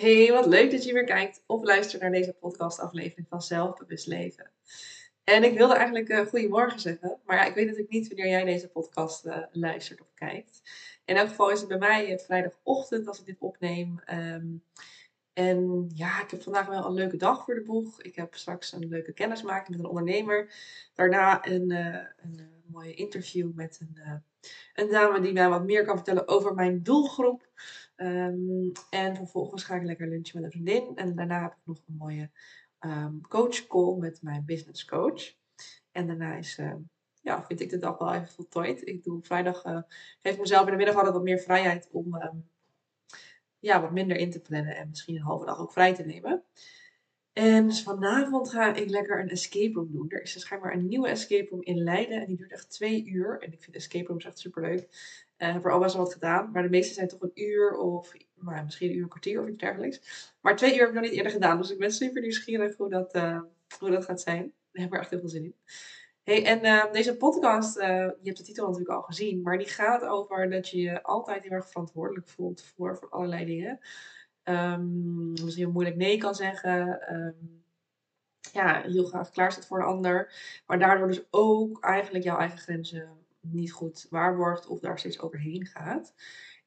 Hey, wat leuk dat je weer kijkt of luistert naar deze podcastaflevering van Zelfbewust Leven. En ik wilde eigenlijk uh, goedemorgen zeggen, maar ja, ik weet natuurlijk niet wanneer jij deze podcast uh, luistert of kijkt. In elk geval is het bij mij uh, vrijdagochtend als ik dit opneem. Um, en ja, ik heb vandaag wel een leuke dag voor de boeg. Ik heb straks een leuke kennismaking met een ondernemer. Daarna een, een mooie interview met een, een dame die mij wat meer kan vertellen over mijn doelgroep. Um, en vervolgens ga ik lekker lunchen met een vriendin. En daarna heb ik nog een mooie um, coach call met mijn business coach. En daarna is, uh, ja, vind ik de dag wel even voltooid. Ik doe vrijdag, uh, geef mezelf in de middag altijd wat meer vrijheid om um, ja, wat minder in te plannen. En misschien een halve dag ook vrij te nemen. En dus vanavond ga ik lekker een escape room doen. Er is dus schijnbaar een nieuwe escape room in Leiden. En die duurt echt twee uur. En ik vind escape rooms echt super leuk. Uh, heb er al best wel wat gedaan. Maar de meeste zijn toch een uur of maar misschien een uur, een kwartier of iets dergelijks. Maar twee uur heb ik nog niet eerder gedaan. Dus ik ben super nieuwsgierig hoe dat, uh, hoe dat gaat zijn. Ik heb er echt heel veel zin in. Hey, en uh, deze podcast, uh, je hebt de titel natuurlijk al gezien, maar die gaat over dat je je altijd heel erg verantwoordelijk voelt voor, voor allerlei dingen. Um, misschien heel moeilijk nee kan zeggen. Um, ja, heel graag klaar staat voor een ander. Maar daardoor dus ook eigenlijk jouw eigen grenzen niet goed waarborgt of daar steeds overheen gaat.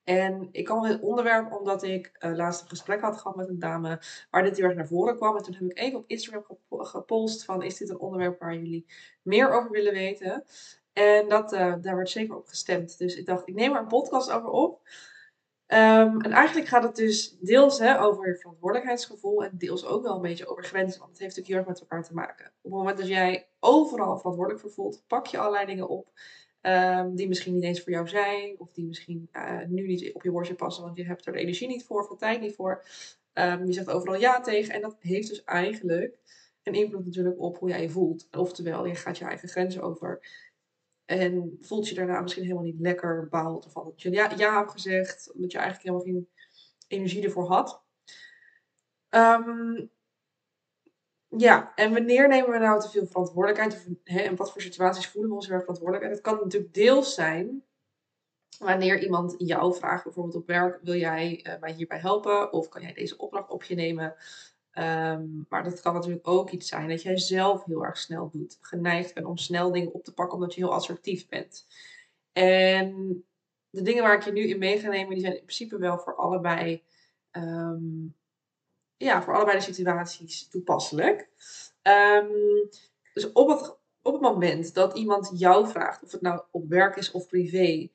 En ik kwam op dit onderwerp omdat ik uh, laatst een gesprek had gehad met een dame waar dit heel erg naar voren kwam. En toen heb ik even op Instagram gepost van is dit een onderwerp waar jullie meer over willen weten? En dat, uh, daar werd zeker op gestemd. Dus ik dacht, ik neem er een podcast over op. Um, en eigenlijk gaat het dus deels hè, over verantwoordelijkheidsgevoel en deels ook wel een beetje over grenzen. Want het heeft natuurlijk heel erg met elkaar te maken. Op het moment dat jij overal verantwoordelijk voor voelt, pak je allerlei dingen op. Um, die misschien niet eens voor jou zijn, of die misschien uh, nu niet op je worstje passen, want je hebt er de energie niet voor, of de tijd niet voor. Um, je zegt overal ja tegen, en dat heeft dus eigenlijk een invloed natuurlijk op hoe jij je voelt. Oftewel, je gaat je eigen grenzen over. En voelt je daarna misschien helemaal niet lekker, behaald ervan dat je ja, ja hebt gezegd, omdat je eigenlijk helemaal geen energie ervoor had. Um, ja, en wanneer nemen we nou te veel verantwoordelijkheid? Of, hè, en wat voor situaties voelen we ons heel verantwoordelijk? En het kan natuurlijk deels zijn wanneer iemand jou vraagt, bijvoorbeeld op werk, wil jij uh, mij hierbij helpen? Of kan jij deze opdracht op je nemen? Um, maar dat kan natuurlijk ook iets zijn dat jij zelf heel erg snel doet. Geneigd bent om snel dingen op te pakken omdat je heel assertief bent. En de dingen waar ik je nu in mee ga nemen, die zijn in principe wel voor allebei um, ja, voor allebei de situaties toepasselijk. Um, dus op het, op het moment dat iemand jou vraagt, of het nou op werk is of privé,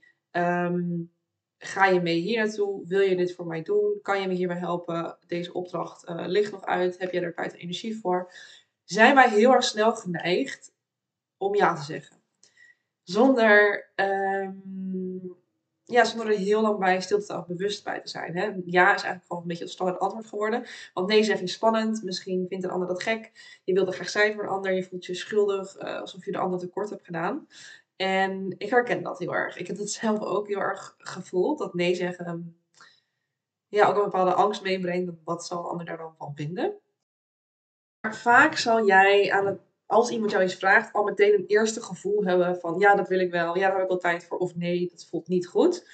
ga je mee hier naartoe? Wil je dit voor mij doen? Kan je me hierbij helpen? Deze opdracht uh, ligt nog uit. Heb jij er tijd en energie voor? Zijn wij heel erg snel geneigd om ja te zeggen. Zonder um, ja, zonder er heel lang bij stil te bewust bij te zijn. Hè. Ja is eigenlijk gewoon een beetje het standaard antwoord geworden. Want nee zeg je spannend. Misschien vindt een ander dat gek. Je wilt er graag zijn voor een ander. Je voelt je schuldig. Uh, alsof je de ander tekort hebt gedaan. En ik herken dat heel erg. Ik heb het zelf ook heel erg gevoeld. Dat nee zeggen ja, ook een bepaalde angst meebrengt. Wat zal een ander daar dan van vinden? Maar vaak zal jij aan het als iemand jou iets vraagt, al meteen een eerste gevoel hebben van ja, dat wil ik wel, ja, daar heb ik wel tijd voor, of nee, dat voelt niet goed.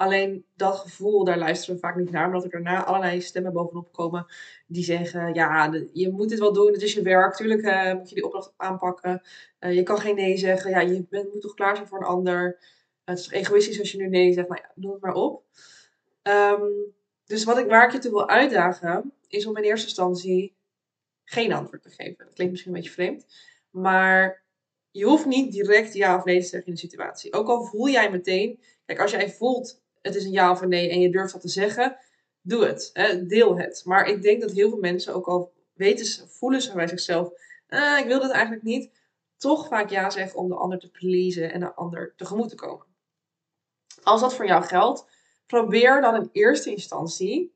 Alleen dat gevoel, daar luisteren we vaak niet naar, omdat er daarna allerlei stemmen bovenop komen die zeggen: Ja, je moet dit wel doen, het is je werk, tuurlijk uh, moet je die opdracht aanpakken. Uh, je kan geen nee zeggen, ja, je bent, moet toch klaar zijn voor een ander. het is egoïstisch als je nu nee zegt, nou ja, doe het maar op. Um, dus wat ik, waar ik je toe wil uitdagen, is om in eerste instantie geen antwoord te geven. Dat klinkt misschien een beetje vreemd. Maar je hoeft niet direct ja of nee te zeggen in de situatie. Ook al voel jij meteen, kijk, als jij voelt het is een ja of een nee en je durft dat te zeggen, doe het. Hè, deel het. Maar ik denk dat heel veel mensen, ook al weten voelen ze bij zichzelf, eh, ik wil dit eigenlijk niet, toch vaak ja zeggen om de ander te pleasen en de ander tegemoet te komen. Als dat voor jou geldt, probeer dan in eerste instantie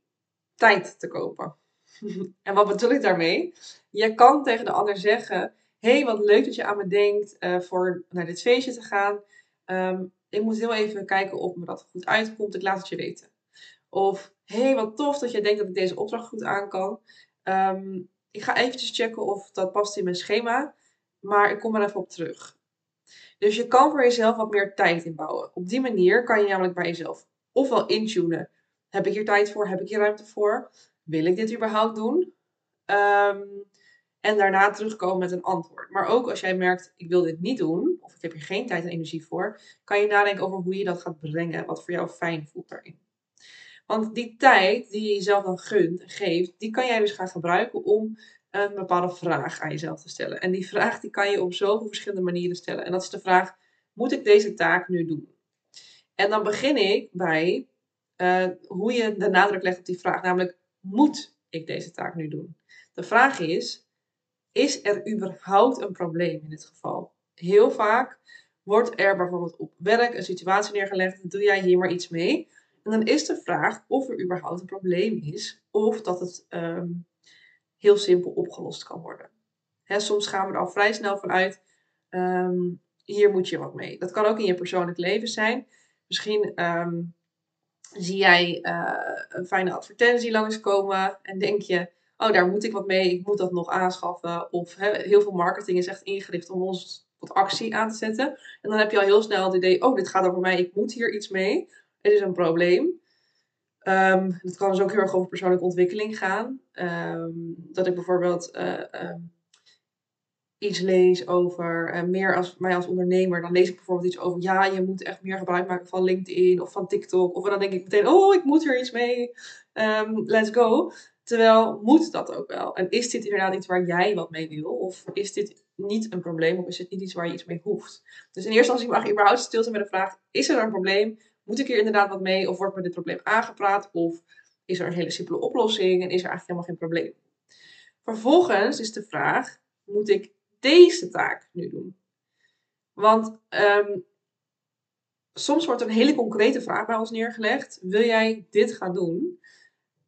tijd te kopen. en wat bedoel ik daarmee? Je kan tegen de ander zeggen: hey, wat leuk dat je aan me denkt uh, voor naar dit feestje te gaan. Um, ik moet heel even kijken of me dat goed uitkomt. Ik laat het je weten. Of hey, wat tof dat je denkt dat ik deze opdracht goed aan kan. Um, ik ga eventjes checken of dat past in mijn schema. Maar ik kom er even op terug. Dus je kan voor jezelf wat meer tijd inbouwen. Op die manier kan je namelijk bij jezelf ofwel intunen. Heb ik hier tijd voor? Heb ik hier ruimte voor? wil ik dit überhaupt doen? Ehm, en daarna terugkomen met een antwoord. Maar ook als jij merkt, ik wil dit niet doen, of ik heb hier geen tijd en energie voor, kan je nadenken over hoe je dat gaat brengen, wat voor jou fijn voelt daarin. Want die tijd die je jezelf dan gunt en geeft, die kan jij dus gaan gebruiken om een bepaalde vraag aan jezelf te stellen. En die vraag die kan je op zoveel verschillende manieren stellen. En dat is de vraag, moet ik deze taak nu doen? En dan begin ik bij uh, hoe je de nadruk legt op die vraag, namelijk, moet ik deze taak nu doen? De vraag is, is er überhaupt een probleem in dit geval? Heel vaak wordt er bijvoorbeeld op werk een situatie neergelegd, doe jij hier maar iets mee? En dan is de vraag of er überhaupt een probleem is, of dat het um, heel simpel opgelost kan worden. Soms gaan we er al vrij snel vanuit, um, hier moet je wat mee. Dat kan ook in je persoonlijk leven zijn. Misschien um, zie jij uh, een fijne advertentie langskomen en denk je, oh daar moet ik wat mee, ik moet dat nog aanschaffen. Of heel veel marketing is echt ingericht om ons tot actie aan te zetten. En dan heb je al heel snel het idee, oh dit gaat over mij, ik moet hier iets mee. Het is een probleem. Um, het kan dus ook heel erg over persoonlijke ontwikkeling gaan. Um, dat ik bijvoorbeeld uh, um, iets lees over uh, meer als mij als ondernemer. Dan lees ik bijvoorbeeld iets over, ja, je moet echt meer gebruik maken van LinkedIn of van TikTok. Of dan denk ik meteen, oh, ik moet er iets mee. Let's go. Terwijl moet dat ook wel? En is dit inderdaad iets waar jij wat mee wil? Of is dit niet een probleem? Of is het niet iets waar je iets mee hoeft? Dus in eerste instantie mag je überhaupt stilstaan met de vraag: is er een probleem? Moet ik hier inderdaad wat mee? Of wordt me dit probleem aangepraat? Of is er een hele simpele oplossing en is er eigenlijk helemaal geen probleem? Vervolgens is de vraag: moet ik deze taak nu doen? Want um, soms wordt een hele concrete vraag bij ons neergelegd: wil jij dit gaan doen?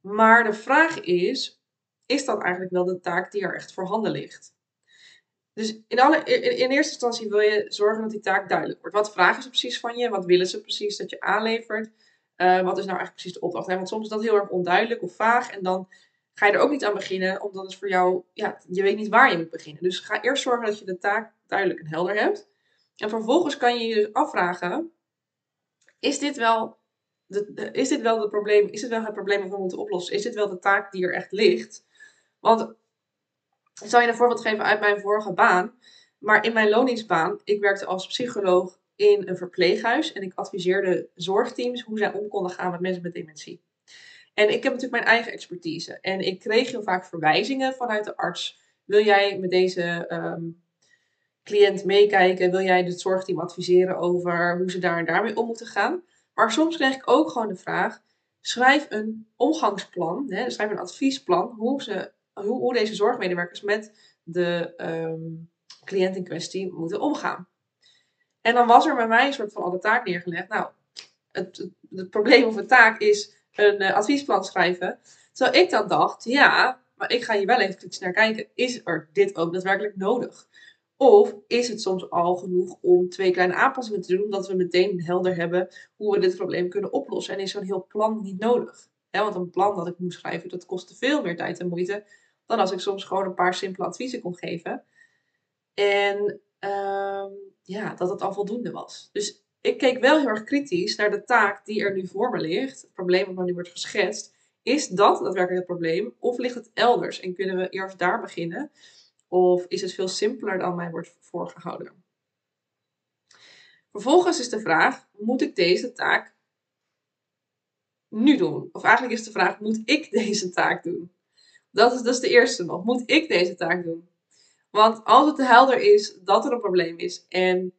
Maar de vraag is: is dat eigenlijk wel de taak die er echt voorhanden ligt? Dus in, alle, in, eerste instantie wil je zorgen dat die taak duidelijk wordt. Wat vragen ze precies van je? Wat willen ze precies dat je aanlevert? Uh, wat is nou eigenlijk precies de opdracht? Want soms is dat heel erg onduidelijk of vaag. En dan ga je er ook niet aan beginnen, omdat het voor jou, ja, je weet niet waar je moet beginnen. Dus ga eerst zorgen dat je de taak duidelijk en helder hebt. En vervolgens kan je je dus afvragen: is dit wel, is dit wel het probleem? Is dit wel het probleem dat we moeten oplossen? Is dit wel de taak die er echt ligt? Want ik zal je een voorbeeld geven uit mijn vorige baan. Maar in mijn loningsbaan, ik werkte als psycholoog in een verpleeghuis. En ik adviseerde zorgteams hoe zij om konden gaan met mensen met dementie. En ik heb natuurlijk mijn eigen expertise. En ik kreeg heel vaak verwijzingen vanuit de arts. Wil jij met deze um, cliënt meekijken? Wil jij het zorgteam adviseren over hoe ze daar en daarmee om moeten gaan? Maar soms kreeg ik ook gewoon de vraag: schrijf een omgangsplan, hè, schrijf een adviesplan hoe ze hoe, hoe deze zorgmedewerkers met de um, cliënt in kwestie moeten omgaan. En dan was er bij mij een soort van alle taak neergelegd. Nou, het, het, probleem of de taak is een uh, adviesplan schrijven. Terwijl ik dan dacht, ja, maar ik ga hier wel even naar kijken. Is er dit ook daadwerkelijk nodig? Of is het soms al genoeg om twee kleine aanpassingen te doen, omdat we meteen helder hebben hoe we dit probleem kunnen oplossen? En is zo'n heel plan niet nodig? want een plan dat ik moet schrijven, dat kostte veel meer tijd en moeite dan als ik soms gewoon een paar simpele adviezen kon geven. En um, ja, dat het al voldoende was. Dus ik keek wel heel erg kritisch naar de taak die er nu voor me ligt. Het probleem wat nu wordt geschetst. Is dat daadwerkelijk het probleem? Of ligt het elders? En kunnen we eerst daar beginnen? Of is het veel simpeler dan mij wordt voorgehouden? Vervolgens is de vraag: moet ik deze taak nu doen? Of eigenlijk is de vraag: moet ik deze taak doen? Dat is, dus de eerste nog. Moet ik deze taak doen? Want als het helder is dat er een probleem is en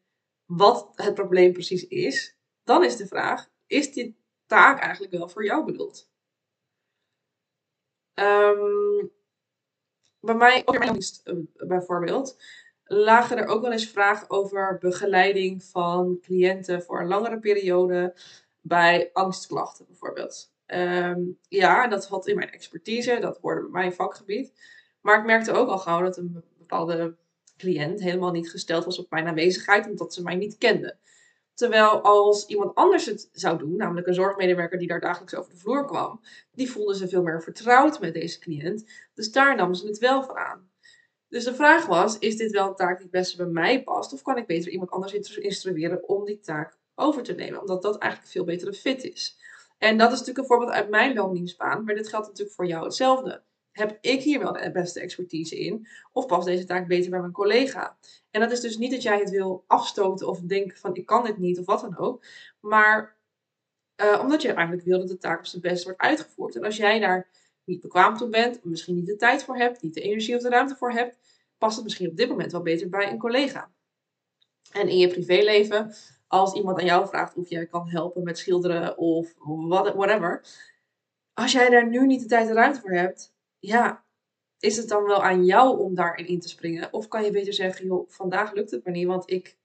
wat het probleem precies is, dan is de vraag: is die taak eigenlijk wel voor jou bedoeld? Um, bij mij, ook eh, bijvoorbeeld, lagen er ook wel eens vragen over begeleiding van cliënten voor een langere periode bij angstklachten bijvoorbeeld. Um, ja, dat had in mijn expertise, dat hoorde bij mijn vakgebied. Maar ik merkte ook al gauw dat een bepaalde cliënt helemaal niet gesteld was op mijn aanwezigheid, omdat ze mij niet kende. Terwijl als iemand anders het zou doen, namelijk een zorgmedewerker die daar dagelijks over de vloer kwam, die voelden ze veel meer vertrouwd met deze cliënt. Dus daar namen ze het wel van aan. Dus de vraag was: is dit wel een taak die het beste bij mij past? Of kan ik beter iemand anders instrueren om die taak over te nemen? Omdat dat eigenlijk veel betere fit is. En dat is natuurlijk een voorbeeld uit mijn loondienstbaan, maar dit geldt natuurlijk voor jou hetzelfde. Heb ik hier wel de beste expertise in? Of past deze taak beter bij mijn collega? En dat is dus niet dat jij het wil afstoten of denken van ik kan dit niet of wat dan ook. Maar uh, omdat je eigenlijk wil dat de taak op zijn best wordt uitgevoerd. En als jij daar niet bekwaam toe bent, misschien niet de tijd voor hebt, niet de energie of de ruimte voor hebt, past het misschien op dit moment wel beter bij een collega. En in je privéleven, als iemand aan jou vraagt of jij kan helpen met schilderen of whatever, als jij daar nu niet de tijd en ruimte voor hebt, ja, is het dan wel aan jou om daarin in te springen? Of kan je beter zeggen, joh, vandaag lukt het maar niet, want ik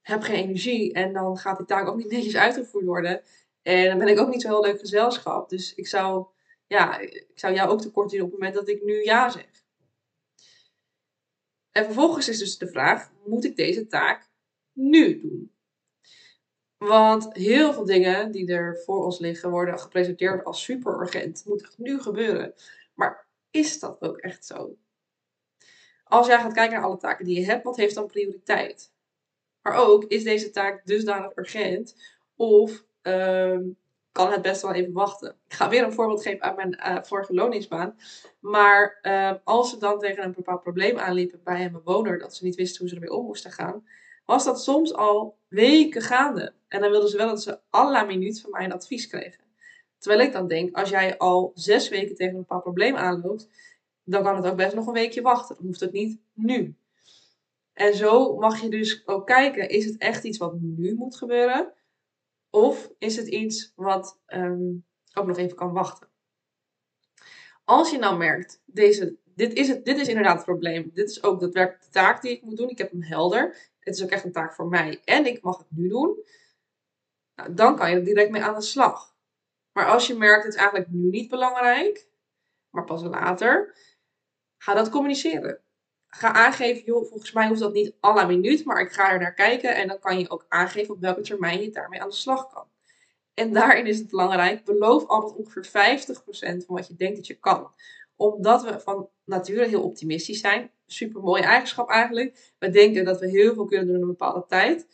heb geen energie en dan gaat die taak ook niet netjes uitgevoerd worden. En dan ben ik ook niet zo heel leuk gezelschap. Dus ik zou, ja, ik zou jou ook tekort doen op het moment dat ik nu ja zeg. En vervolgens is dus de vraag: moet ik deze taak nu doen? Want heel veel dingen die er voor ons liggen worden gepresenteerd als super urgent. Moet het nu gebeuren? Maar is dat ook echt zo? Als jij gaat kijken naar alle taken die je hebt, wat heeft dan prioriteit? Maar ook, is deze taak dusdanig urgent? Of Ehm, kan het best wel even wachten. Ik ga weer een voorbeeld geven uit mijn uh, vorige loningsbaan. Maar uh, als ze dan tegen een bepaald probleem aanliepen bij een bewoner, dat ze niet wisten hoe ze ermee om moesten gaan, was dat soms al weken gaande. En dan wilden ze wel dat ze alle minuut van mij een advies kregen. Terwijl ik dan denk, als jij al zes weken tegen een bepaald probleem aanloopt, dan kan het ook best nog een weekje wachten. Dan hoeft het niet nu. En zo mag je dus ook kijken, is het echt iets wat nu moet gebeuren? Of is het iets wat ehm, ook nog even kan wachten? Als je nou merkt, deze, dit, is het, dit is inderdaad het probleem. Dit is ook de taak die ik moet doen. Ik heb hem helder. Het is ook echt een taak voor mij. En ik mag het nu doen. Nou, dan kan je er direct mee aan de slag. Maar als je merkt, het is eigenlijk nu niet belangrijk. Maar pas later. Ga dat communiceren ga aangeven, volgens mij hoeft dat niet la minuut, maar ik ga er naar kijken en dan kan je ook aangeven op welke termijn je daarmee aan de slag kan. En daarin is het belangrijk, beloof altijd ongeveer 50% van wat je denkt dat je kan. Omdat we van nature heel optimistisch zijn. Super mooie eigenschap eigenlijk. We denken dat we heel veel kunnen doen in een bepaalde tijd.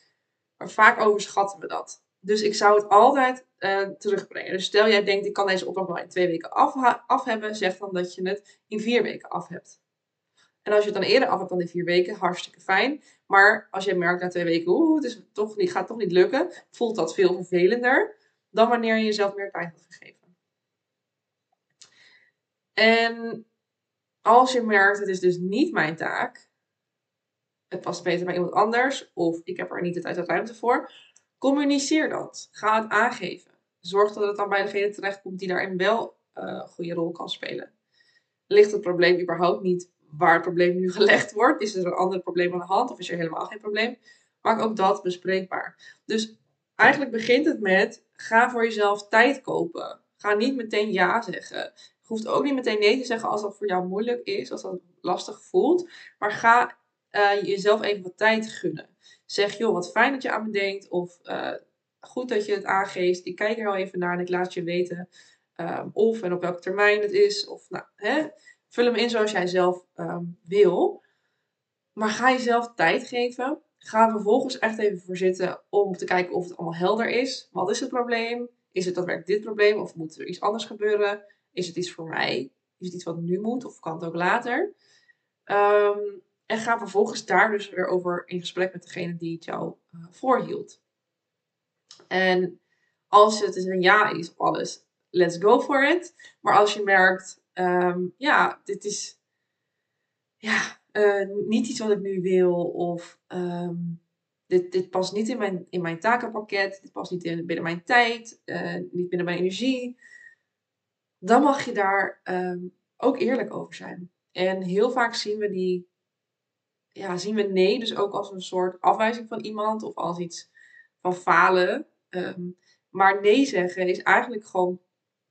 Maar vaak overschatten we dat. Dus ik zou het altijd uh, terugbrengen. Dus stel jij denkt, ik kan deze opdracht wel in twee weken af, af hebben. Zeg dan dat je het in vier weken af hebt. En als je het dan eerder af hebt dan die vier weken, hartstikke fijn. Maar als je merkt na twee weken, oeh, het is toch niet, gaat toch niet lukken, voelt dat veel vervelender dan wanneer je jezelf meer tijd had gegeven. En als je merkt, het is dus niet mijn taak, het past beter bij iemand anders, of ik heb er niet de tijd en ruimte voor, communiceer dat. Ga het aangeven. Zorg dat het dan bij degene terechtkomt die daarin wel uh, een goede rol kan spelen. Ligt het probleem überhaupt niet waar het probleem nu gelegd wordt. Is er een ander probleem aan de hand of is er helemaal geen probleem? Maak ook dat bespreekbaar. Dus eigenlijk begint het met: ga voor jezelf tijd kopen. Ga niet meteen ja zeggen. Je hoeft ook niet meteen nee te zeggen als dat voor jou moeilijk is, als dat lastig voelt. Maar ga uh, jezelf even wat tijd gunnen. Zeg, joh, wat fijn dat je aan me denkt. Of uh, goed dat je het aangeeft. Ik kijk er wel even naar en ik laat je weten um, of en op welke termijn het is. Of nou, hè. Vul hem in zoals jij zelf ehm, wil. Maar ga jezelf tijd geven. Ga vervolgens echt even voor zitten om te kijken of het allemaal helder is. Wat is het probleem? Is het daadwerkelijk dit probleem? Of moet er iets anders gebeuren? Is het iets voor mij? Is het iets wat nu moet? Of kan het ook later? Ehm, en ga vervolgens daar dus weer over in gesprek met degene die het jou uh, voorhield. En als het dus een ja is op alles, let's go for it. Maar als je merkt, um, ja, dit is ja, uh, niet iets wat ik nu wil. Of um, dit, dit past niet in mijn, in mijn takenpakket. Dit past niet in, binnen mijn tijd. Uh, niet binnen mijn energie. Dan mag je daar um, ook eerlijk over zijn. En heel vaak zien we die, ja, zien we nee dus ook als een soort afwijzing van iemand of als iets van falen. Um, maar nee zeggen is eigenlijk gewoon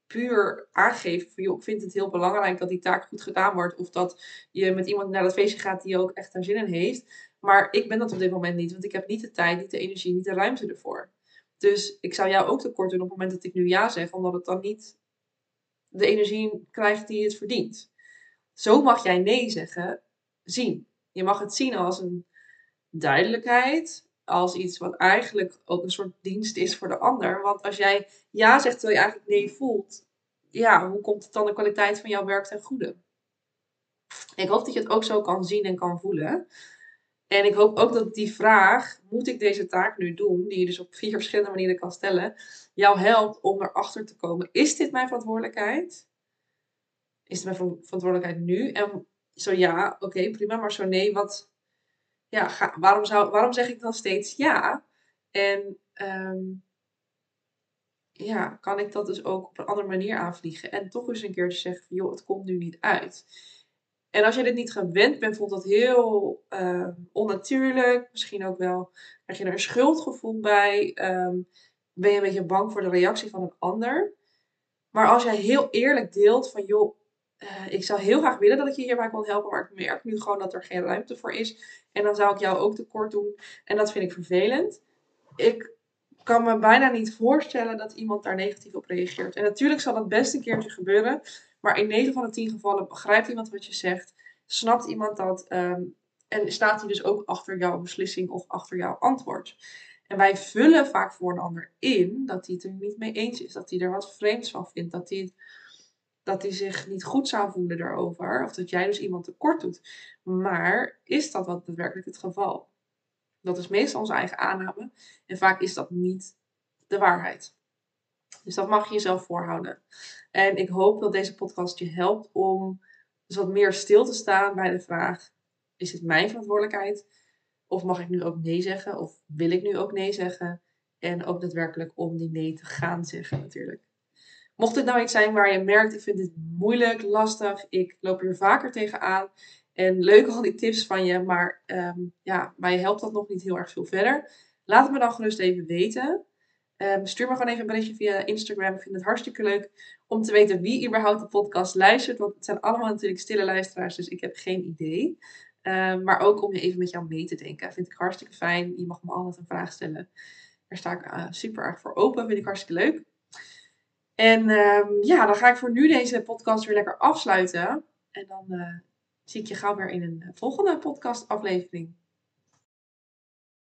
puur aangeven van joh, ik vind het heel belangrijk dat die taak goed gedaan wordt. Of dat je met iemand naar dat feestje gaat die ook echt daar zin in heeft. Maar ik ben dat op dit moment niet, want ik heb niet de tijd, niet de energie, niet de ruimte ervoor. Dus ik zou jou ook tekort doen op het moment dat ik nu ja zeg, omdat het dan niet de energie krijgt die het verdient. Zo mag jij nee zeggen zien. Je mag het zien als een duidelijkheid als iets wat eigenlijk ook een soort dienst is voor de ander. Want als jij ja zegt terwijl je eigenlijk nee voelt, ja, hoe komt het dan de kwaliteit van jouw werk ten goede? Ik hoop dat je het ook zo kan zien en kan voelen. En ik hoop ook dat die vraag, moet ik deze taak nu doen, die je dus op vier verschillende manieren kan stellen, jou helpt om erachter te komen, is dit mijn verantwoordelijkheid? Is het mijn verantwoordelijkheid nu? En zo ja, oké, prima, maar zo nee, wat, ja, waarom, zou, waarom zeg ik dan steeds ja? En ehm, ja, kan ik dat dus ook op een andere manier aanvliegen en toch eens een keer te zeggen joh, het komt nu niet uit. En als je dit niet gewend bent, voelt dat heel uh, onnatuurlijk. Misschien ook wel krijg je er een schuldgevoel bij. Ehm, ben je een beetje bang voor de reactie van een ander. Maar als jij heel eerlijk deelt van joh, uh, ik zou heel graag willen dat ik je hierbij kon helpen, maar ik merk nu gewoon dat er geen ruimte voor is. En dan zou ik jou ook tekort doen. En dat vind ik vervelend. Ik kan me bijna niet voorstellen dat iemand daar negatief op reageert. En natuurlijk zal dat best een keertje gebeuren. Maar in 9 van de 10 gevallen begrijpt iemand wat je zegt, snapt iemand dat ehm, en staat hij dus ook achter jouw beslissing of achter jouw antwoord. En wij vullen vaak voor een ander in dat hij het er niet mee eens is, dat hij er wat vreemds van vindt, dat hij, dat hij zich niet goed zou voelen daarover, of dat jij dus iemand tekort doet. Maar is dat wat daadwerkelijk het geval? Dat is meestal onze eigen aanname en vaak is dat niet de waarheid. Dus dat mag je jezelf voorhouden. En ik hoop dat deze podcast je helpt om wat meer stil te staan bij de vraag: is het mijn verantwoordelijkheid? Of mag ik nu ook nee zeggen? Of wil ik nu ook nee zeggen? En ook daadwerkelijk om die nee te gaan zeggen natuurlijk. Mocht het nou iets zijn waar je merkt, ik vind dit moeilijk, lastig, ik loop hier vaker tegenaan. En leuk al die tips van je, maar um, ja, mij helpt dat nog niet heel erg veel verder. Laat het me dan gerust even weten. Um, stuur me gewoon even een berichtje via Instagram. Ik vind het hartstikke leuk om te weten wie überhaupt de podcast luistert. Want het zijn allemaal natuurlijk stille luisteraars, dus ik heb geen idee. Um, maar ook om je even met jou mee te denken. Vind ik hartstikke fijn. Je mag me altijd een vraag stellen. Daar sta ik uh, super erg voor open. Vind ik hartstikke leuk. En um, ja, dan ga ik voor nu deze podcast weer lekker afsluiten. En dan uh, zie ik je gauw weer in een volgende podcast aflevering.